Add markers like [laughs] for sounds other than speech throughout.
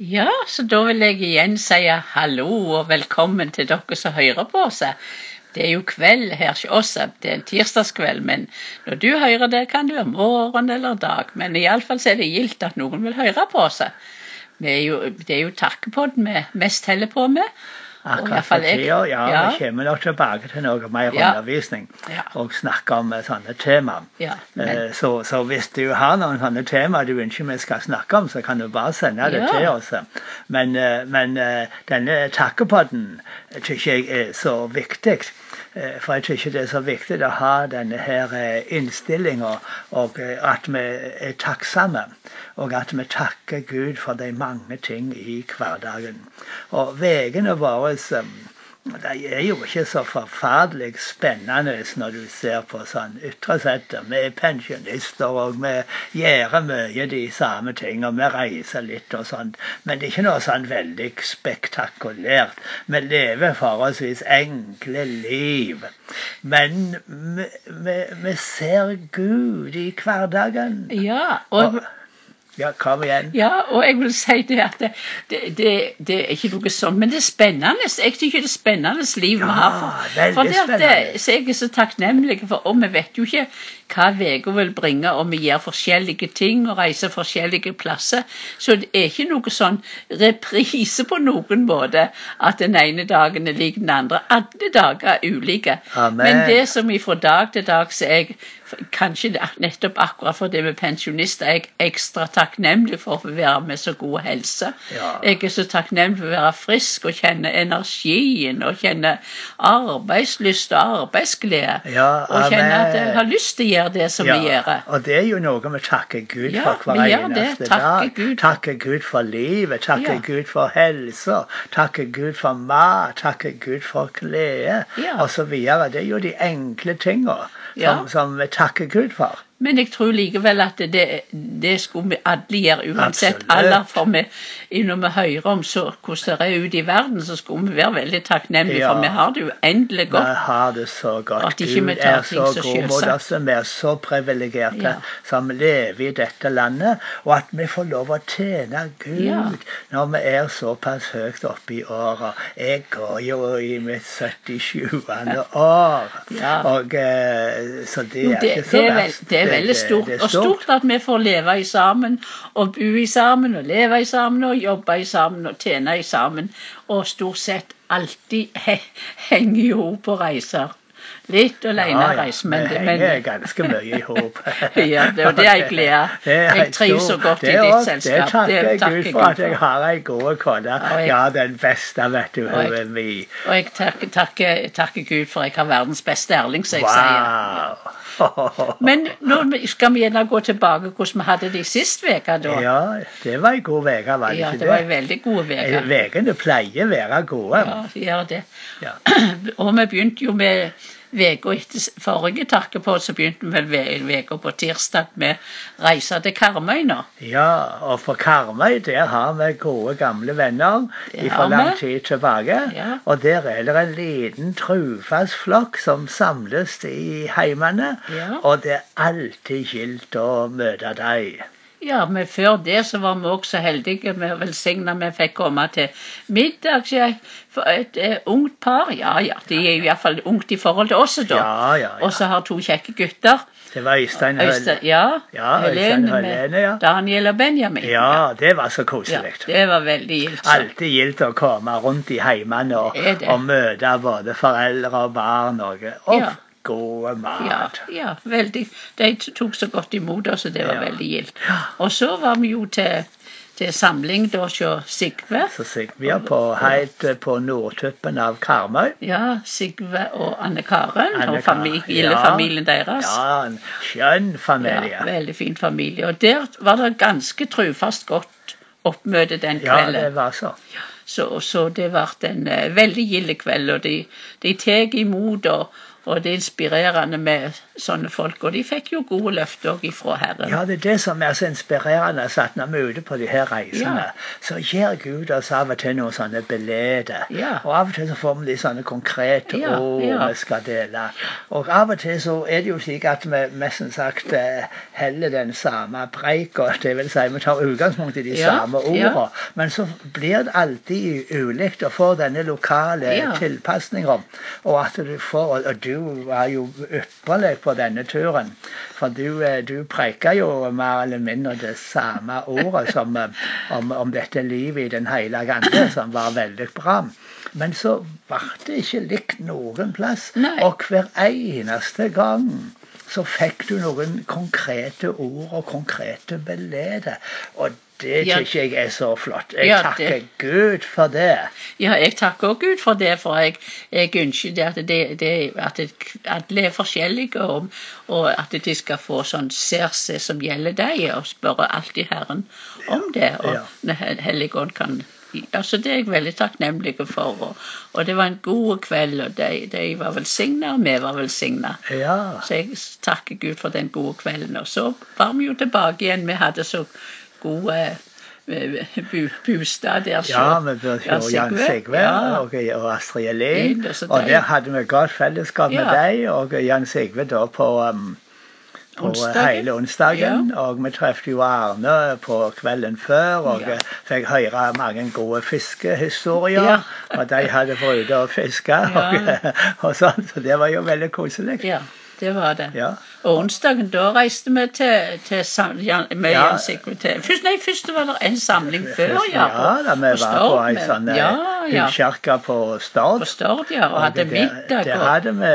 Ja, så da vil jeg igjen si hallo og velkommen til dere som hører på oss. Det er jo kveld her hos oss, det er en tirsdagskveld, men når du hører det, kan det være morgen eller dag. Men iallfall er det gildt at noen vil høre på oss. det er jo, jo takkepodden vi mest holder på med. Akkurat for tida, ja. ja. Vi kommer nok tilbake til noe mer Ja. undervisning Ja. og snakke om eh, sånne temaer. Ja, men, Eh, Så, så hvis du har noen sånne temaer du ønsker vi skal snakke om, så kan du bare sende det til oss. Men, eh, men denne takkepodden syns jeg er så viktig. Eh, For jeg syns det er så viktig å ha denne her eh, innstillinga, og eh, at vi er takksomme. Og at vi takker Gud for de mange ting i hverdagen. Og veiene våre eh, de er jo ikke så forferdelig spennende når du ser på sånn ytre sett. Vi er pensjonister, og vi gjør mye de samme ting, og vi reiser litt og sånt. Men det er ikke noe sånn veldig spektakulært. Vi lever forholdsvis enkle liv. Men vi, vi, vi ser Gud i hverdagen. ja, og, Ja, kom igjen. ja, og jeg vil si det at det, det, det, det er ikke noe sånn, men det er spennende. Jeg syns det er spennende liv vi Ja, har. For, for det at det, så jeg er så takknemlig for, og vi vet jo ikke hva uka vil bringe, og vi gjør forskjellige ting og reiser forskjellige plasser. Så det er ikke noe sånn reprise på noen måte at den ene dagen er lik den andre. Alle dager er ulike. Amen. Men det som fra dag til dag så er jeg Kanskje nettopp akkurat fordi vi er pensjonister er jeg ekstra takknemlig for å være med så god helse. Ja. Jeg er så takknemlig for å være frisk og kjenne energien og kjenne arbeidslyst og arbeidsglede. Ja, og kjenne at jeg har lyst til å gjøre det som vi gjør. Og det er jo noe vi takker Gud for hver eneste dag. Gud. Takker Gud for livet, takker. Gud for helsa, takker Gud for mat, takker Gud for glede Ja. osv. Det er jo de enkle tinga som, som vi takker Gud for. Men jeg tror likevel at det, det skulle vi alle gjøre uansett Absolutt. alder. For vi, når vi hører om så, hvordan det er ute i verden, så skulle vi være veldig takknemlige, Ja. for vi har det uendelig Vi godt. har det så godt. At ikke vi tar er ting så så god oss. Vi er så privilegerte Ja. som lever i dette landet. Og at vi får lov å tjene Gud Ja. når vi er såpass høyt oppe i åra. Jeg går jo i mitt 77. år. Ja. Og, eh, så det Jo, er det, ikke så er verst. det er veldig stort. det er Og stort at vi får leve i sammen, og bo i sammen, og leve i sammen, og jobbe i sammen, og tjene i sammen. Og stort sett alltid he, henge i hop på reiser. Litt alene Ja, ja. reiser, men, Det men henger ganske mye i hop. [laughs] Ja, det- og [laughs] det er jeg glad. Er Jeg trives så godt i ditt selskap. Det takker Det jeg Gud for at jeg har ei god kone. Ja, den beste, vet du. Hun er mi. Og jeg takker, takker, takker Gud for jeg har verdens beste Erling, som jeg sier. Men nå skal vi gjerne gå tilbake hvordan vi hadde det sist uke, da. Ja, det var ei god uke, var det Ja, ikke det var en veldig god uke. Ukene pleier å være gode. Ja, de gjør det. Ja. [clears throat] Og vi begynte jo med Veka etter forrige takkepod, så begynte vi vel ve- veka på tirsdag med reise til Karmøy nå. Ja, og på Karmøy der har vi gode, gamle venner fra lang tid tilbake. Ja. Og der er det en liten trufast flokk som samles i heimene. Ja. Og det er alltid gildt å møte dem. Ja, men før det så var vi også heldige med velsigna vi fikk komme til middag et- for et eh, ungt par. Ja ja, de er i hvert fall ungt i forhold til oss, da. Ja, ja, ja. Og så har to kjekke gutter. Det var Øystein Øystein, ja, Ja, Helene Helene, ja. Daniel og Benjamin. Ja, det var så Ja, det var veldig gildt. Alltid gildt å komme rundt i heimene og, og møte både foreldre og barn. Og, og Ja. gode Ja, mat. ja, veldig. De tok så godt imot oss, og det var Ja. veldig gildt. Og så var vi jo til, til samling da hos Sigve. Så Sigve ja, på helt på nordtuppen av Karmøy. Ja, Sigve og Anne Karen Anne og familie, ja. familien deres. Ja, en skjønn familie. Ja, veldig fin familie. Og der var det ganske trufast godt oppmøte den kvelden. Ja, det var så. Så, så det ble en eh, veldig gild kveld, og de, de tar imot og, Og det er inspirerende med sånne folk. Og de fikk jo gode løfter òg ifra Herren. Ja, det er det som er så inspirerende. at Når vi er ute på de her reisene, Ja. så gir Gud oss av og til noen sånne beleder. Ja. Og av og til så får vi litt sånne konkrete Ja, ord vi skal dele. Og av og til så er det jo slik at vi nesten sagt eh, heller den samme preika. Det vil si vi tar utgangspunkt i de samme ordene. Men så blir det alltid ulikt å få denne lokale Ja. tilpasninga. Og at du får Og du var jo ypperlig på denne turen. For du, eh, du preika jo mer eller mindre det samme ordet som, eh, om, om dette livet i Den hellige ande, som var veldig bra. Men så ble det ikke likt noen plass. Nei. Og hver eneste gang så fikk du noen konkrete ord og konkrete beleder. Og det Ja. jeg er så flott. Jeg Ja, det- takker Gud for det. Ja, jeg takker også Gud for det, for jeg, jeg ønsker det at, det, det, at alle er forskjellige, og, og at de skal få sånn ser seg som gjelder deg, og spørre alltid Herren om det. Og Ja. Helligånd kan Altså, Det er jeg veldig takknemlig for. Og, og det var en god kveld, og de, de var velsigna, og vi var velsigna. Ja. Så jeg takker Gud for den gode kvelden. Og så var vi jo tilbake igjen. Vi hadde så gode eh, bostad der. så- Ja, vi burde høre jo Jan Sigve. Ja. og, og Astrid Elin. Og der hadde vi godt fellesskap med Ja. deg og Jan Sigve da på, um, på Onsdagen. hele onsdagen. Og vi traff jo Arne på kvelden før og Ja. eh, fikk høre mange gode fiskehistorier. Ja. Og de hadde vært ute og fiska og, [laughs] og sånn, så det var jo veldig koselig. Ja, det var det. Ja. Og onsdagen da reiste vi til, til med Ja. Først, Nei, først var det en samling før, ja. Ja, da vi var på ei sånn ja, ja, på Stord. på Stord, ja. Og hadde middag. der Og, hadde vi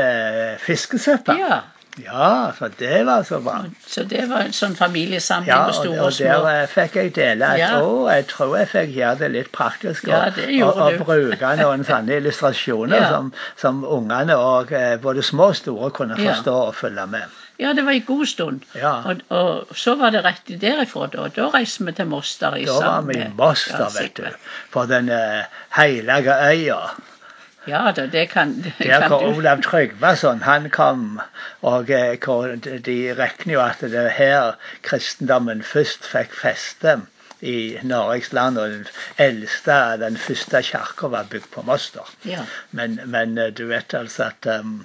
fiskesuppe. ja, Ja, så det var så bra. så det var en sånn familiesamling Ja, på og, store og og små. der eh, fikk jeg dele et Ja. år. Jeg tror jeg fikk gjøre det litt praktisk. Ja, og, det og, og bruke noen sånne illustrasjoner [laughs] Ja. som, som ungene og eh, både små og store kunne Ja. forstå og følge med. Ja, det var en god stund. Ja. Og, og så var det rett derifra, da. Da reiste vi til Moster i sammen. Da var vi i Moster, ja, vet du. På den uh, hellige øya. Ja da, det kan, det Der kan hvor du. Olav Tryggvason han kom, og eh, de- regner jo at det er her kristendommen først fikk feste i Norges land, og den eldste, den første kirka var bygd på Moster. Ja. Men, men eh, du vet altså at um,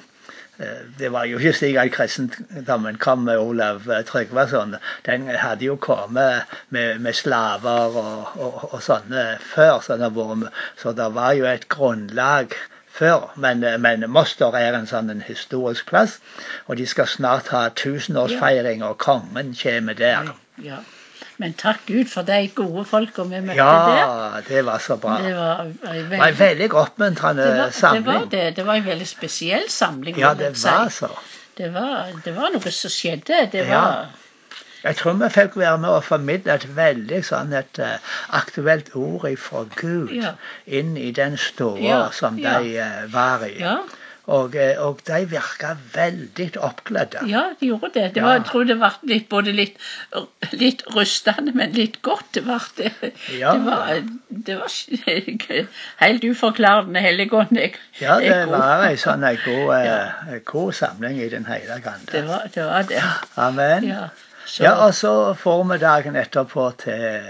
det var jo ikke slik at kristendommen kom med Olav Tryggvason. Den hadde jo kommet med, med slaver og, og, og sånne før, så det, var, så det var jo et grunnlag før. Men, men Moster er en sånn en historisk plass, og de skal snart ha tusenårsfeiring, og kongen kommer der. ja. Men takk Gud for de gode folka vi møtte der. Ja, det var så bra. Det var en veldig, veldig oppmuntrende det var, det var det. Det var en veldig spesiell samling. Ja, det var så. Det var, det var noe som skjedde. Det Ja. var Jeg tror vi fikk være med å formidle et veldig sånn et eh, aktuelt ord fra Gud Ja. inn i den ståa som de eh, var i. Ja, Og, eh, og de virka veldig oppglødde. ja de gjorde det. det var, jeg tror det ble litt, både litt, litt rustende, men litt godt. Det var, det, Ja. det var, det var [laughs] helt uforklarende helligånd. Ja, det god. var ei sånn god, ja. god samling i Den hellige Det var det. Var det. Amen. Ja. Så, Ja, og så formiddagen etterpå til,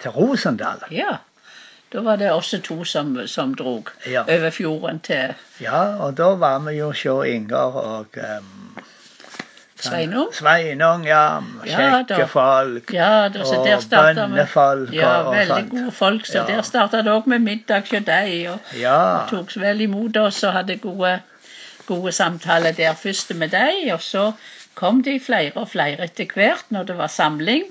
til Rosendal. ja. Da var det også to som, som drog Ja. over fjorden til Ja, og da var vi jo hos Inger og um, Sveinung. Sveinung, ja. Ja. Kjekke folk. Ja, da, så Og bønnefolk Ja, og- og veldig sånt. gode folk. Så Ja. der starta det òg med middag hos deg. Og Ja. tok vel imot oss og hadde gode, gode samtaler der først med deg. Og så kom de flere og flere etter hvert når det var samling.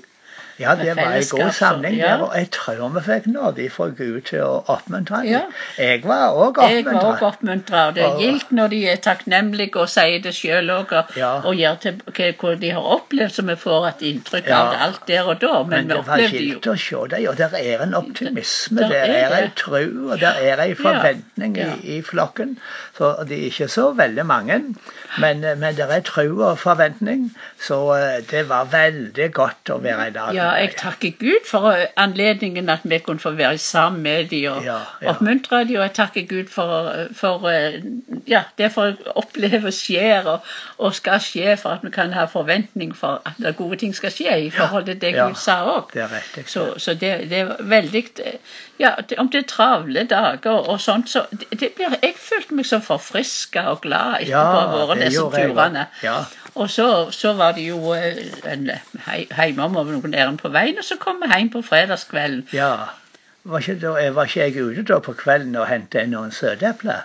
ja, det var en god samling ja. der, og jeg tror vi fikk nåde fra Gud til å oppmuntre dem. Ja. Jeg var òg var oppmuntra. og det er gildt når de er takknemlige og sier det sjøl òg, og, Ja. og gjør til hva de har opplevd, så vi får et inntrykk av det alt der og da. Men, Men vi det var opplevde jo gildt å se dem, og det er en optimisme, Der det er ei en tro, og det er en forventning i, i flokken. Så de er ikke så veldig mange. Men, eh, men det er tro og forventning, så eh, det var veldig godt å være i lag Ja, jeg takker Gud for eh, anledningen at vi kunne få være sammen med dem og Ja, ja. oppmuntre dem. Og jeg takker Gud for, for ja, det for jeg opplever skjer og, og skal skje, for at vi kan ha forventning for at gode ting skal skje i forhold til det. Gud sa òg. Så, så det, det er veldig Ja, om det er travle dager og sånt, så det, blir Jeg følte meg så forfriska og glad etterpå å ha vært det disse turene. Ja. Og så, så var det jo eh, en hei- hjemom over noen ærend på veien, og så kom vi hjem på fredagskvelden. ja. Var ikke, da, var ikke jeg ute da på kvelden og hentet noen søtepler?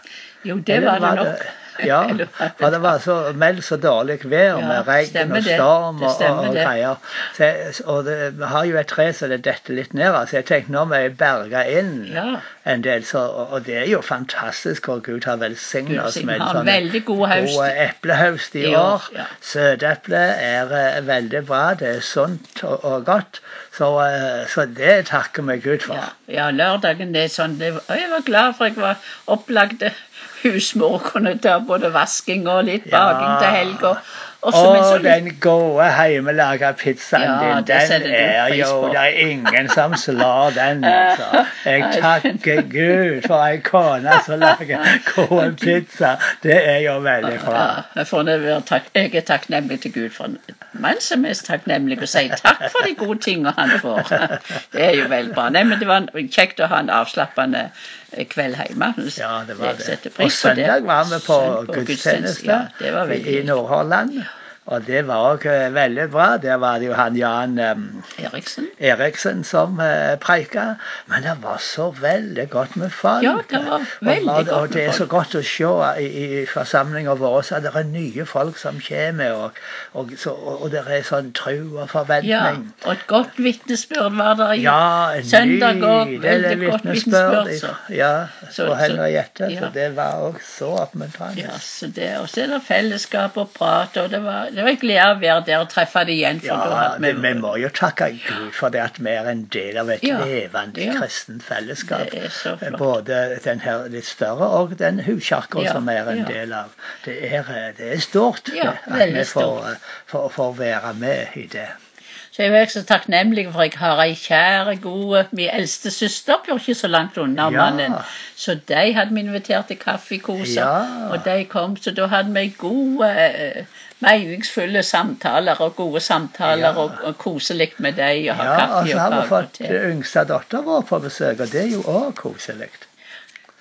Jo, det Eller var det nok. Ja, [laughs] for det var så vel så dårlig vær Ja, med regn og storm og, og, og greier. Så, jeg- og det, vi har jo et tre så det detter litt ned så jeg tenkte nå må jeg berge inn en del. Så, og, det er jo fantastisk hvor Gud har velsignet oss med en sånn veldig høst. gode eplehøst i år. Søteple er eh, veldig bra. Det er sunt og, og godt. Så, eh, så det takker vi Gud for. Ja, ja, lørdagen det er sånn det, og Jeg var glad for jeg var opplagte husmor. Kunne ta både vasking og litt baking til helga. Og så- så den gode hjemmelaga pizzaen Ja, din, den er jo. Det er ingen som slår den, [laughs] altså. Jeg takker Gud for ei kone som lager god pizza. Det er jo veldig bra. Ja, jeg, er takknemlig til Gud for en mann som er takknemlig og sier takk for de gode tingene han får. [laughs] Det er jo veldig bra. Nei, men Det var kjekt å ha en avslappende kveld hjemme. Ja, det var det. Og på søndag var vi på Søndag gudstjeneste Ja, i Nordhordland. Og det var òg veldig bra. Der var det jo han Jan um, Eriksen. Eriksen som uh, preika. Men det var så veldig godt med folk. Ja, det var veldig og, og, godt og det er så godt å se i, i forsamlinga vår at det er nye folk som kommer. Og, og, så, og, og det er sånn tro og forventning. Ja, og et godt vitnesbyrd var der i Ja, en søndag òg. Veldig godt vitnesbyrd ja, og så- Henriette. ja. Så det var òg så oppmuntrende. Ja, så det, og så er det fellesskap og prat, og det var, det var en glede å være der og treffe deg igjen. For Ja, det, vi må jo takke Gud for det at vi er en del av et Ja, levende ja. kristent fellesskap. Både den her litt større og den huskirka Ja, som vi er en del av. Det er, det er stort det, at vi får, får, får være med i det. Så jeg er så takknemlig for jeg har ei kjære, gode Min eldste søster bor ikke så langt unna Ja. mannen. Så de hadde vi invitert til kaffekoser. Ja. Og de kom, så da hadde vi gode, eh, meningsfulle samtaler og gode samtaler Ja. og, og koselig med dem og ha Ja, og kaffe så og har vi fått te. yngste datter vår på besøk, og det er jo òg koselig.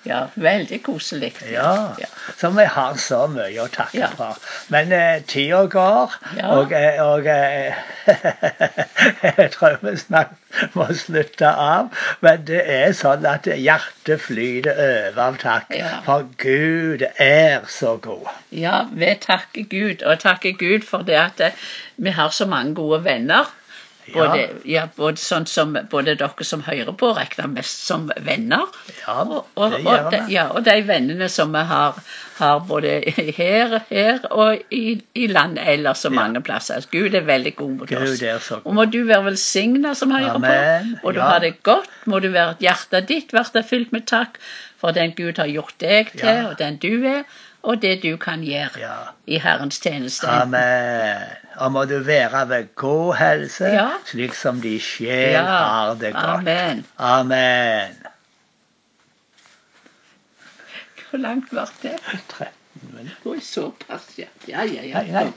Ja, veldig koselig. Ja, så vi har så mye å takke Ja. for. Men eh, tida går, Ja. og, eh, og eh, [laughs] jeg tror vi snart må slutte av. Men det er sånn at hjertet flyter over av takk. Ja. For Gud er så god. Ja, vi takker Gud, og takker Gud for det at eh, vi har så mange gode venner. Både, ja. både, sånn som, både dere som hører på, regner mest som venner. Ja, Og, og, det gjør vi. ja, og de vennene som vi har, har både her, her og i, i landet ellers så Ja. mange plasser. Gud er veldig god mot oss. Så Og må du være velsigna som hører Amen. på. Og du Ja. har det godt. Må du være hjertet ditt bli fylt med takk for den Gud har gjort deg til, Ja. og den du er, og det du kan gjøre Ja. i Herrens tjeneste. Amen. Og må du være ved god helse, Ja. slik som de sjel Ja. har det godt. Amen. Amen. Hvor langt ble det? 13 minutter. Såpass, ja. Ja, ja, ja. Hei, nei.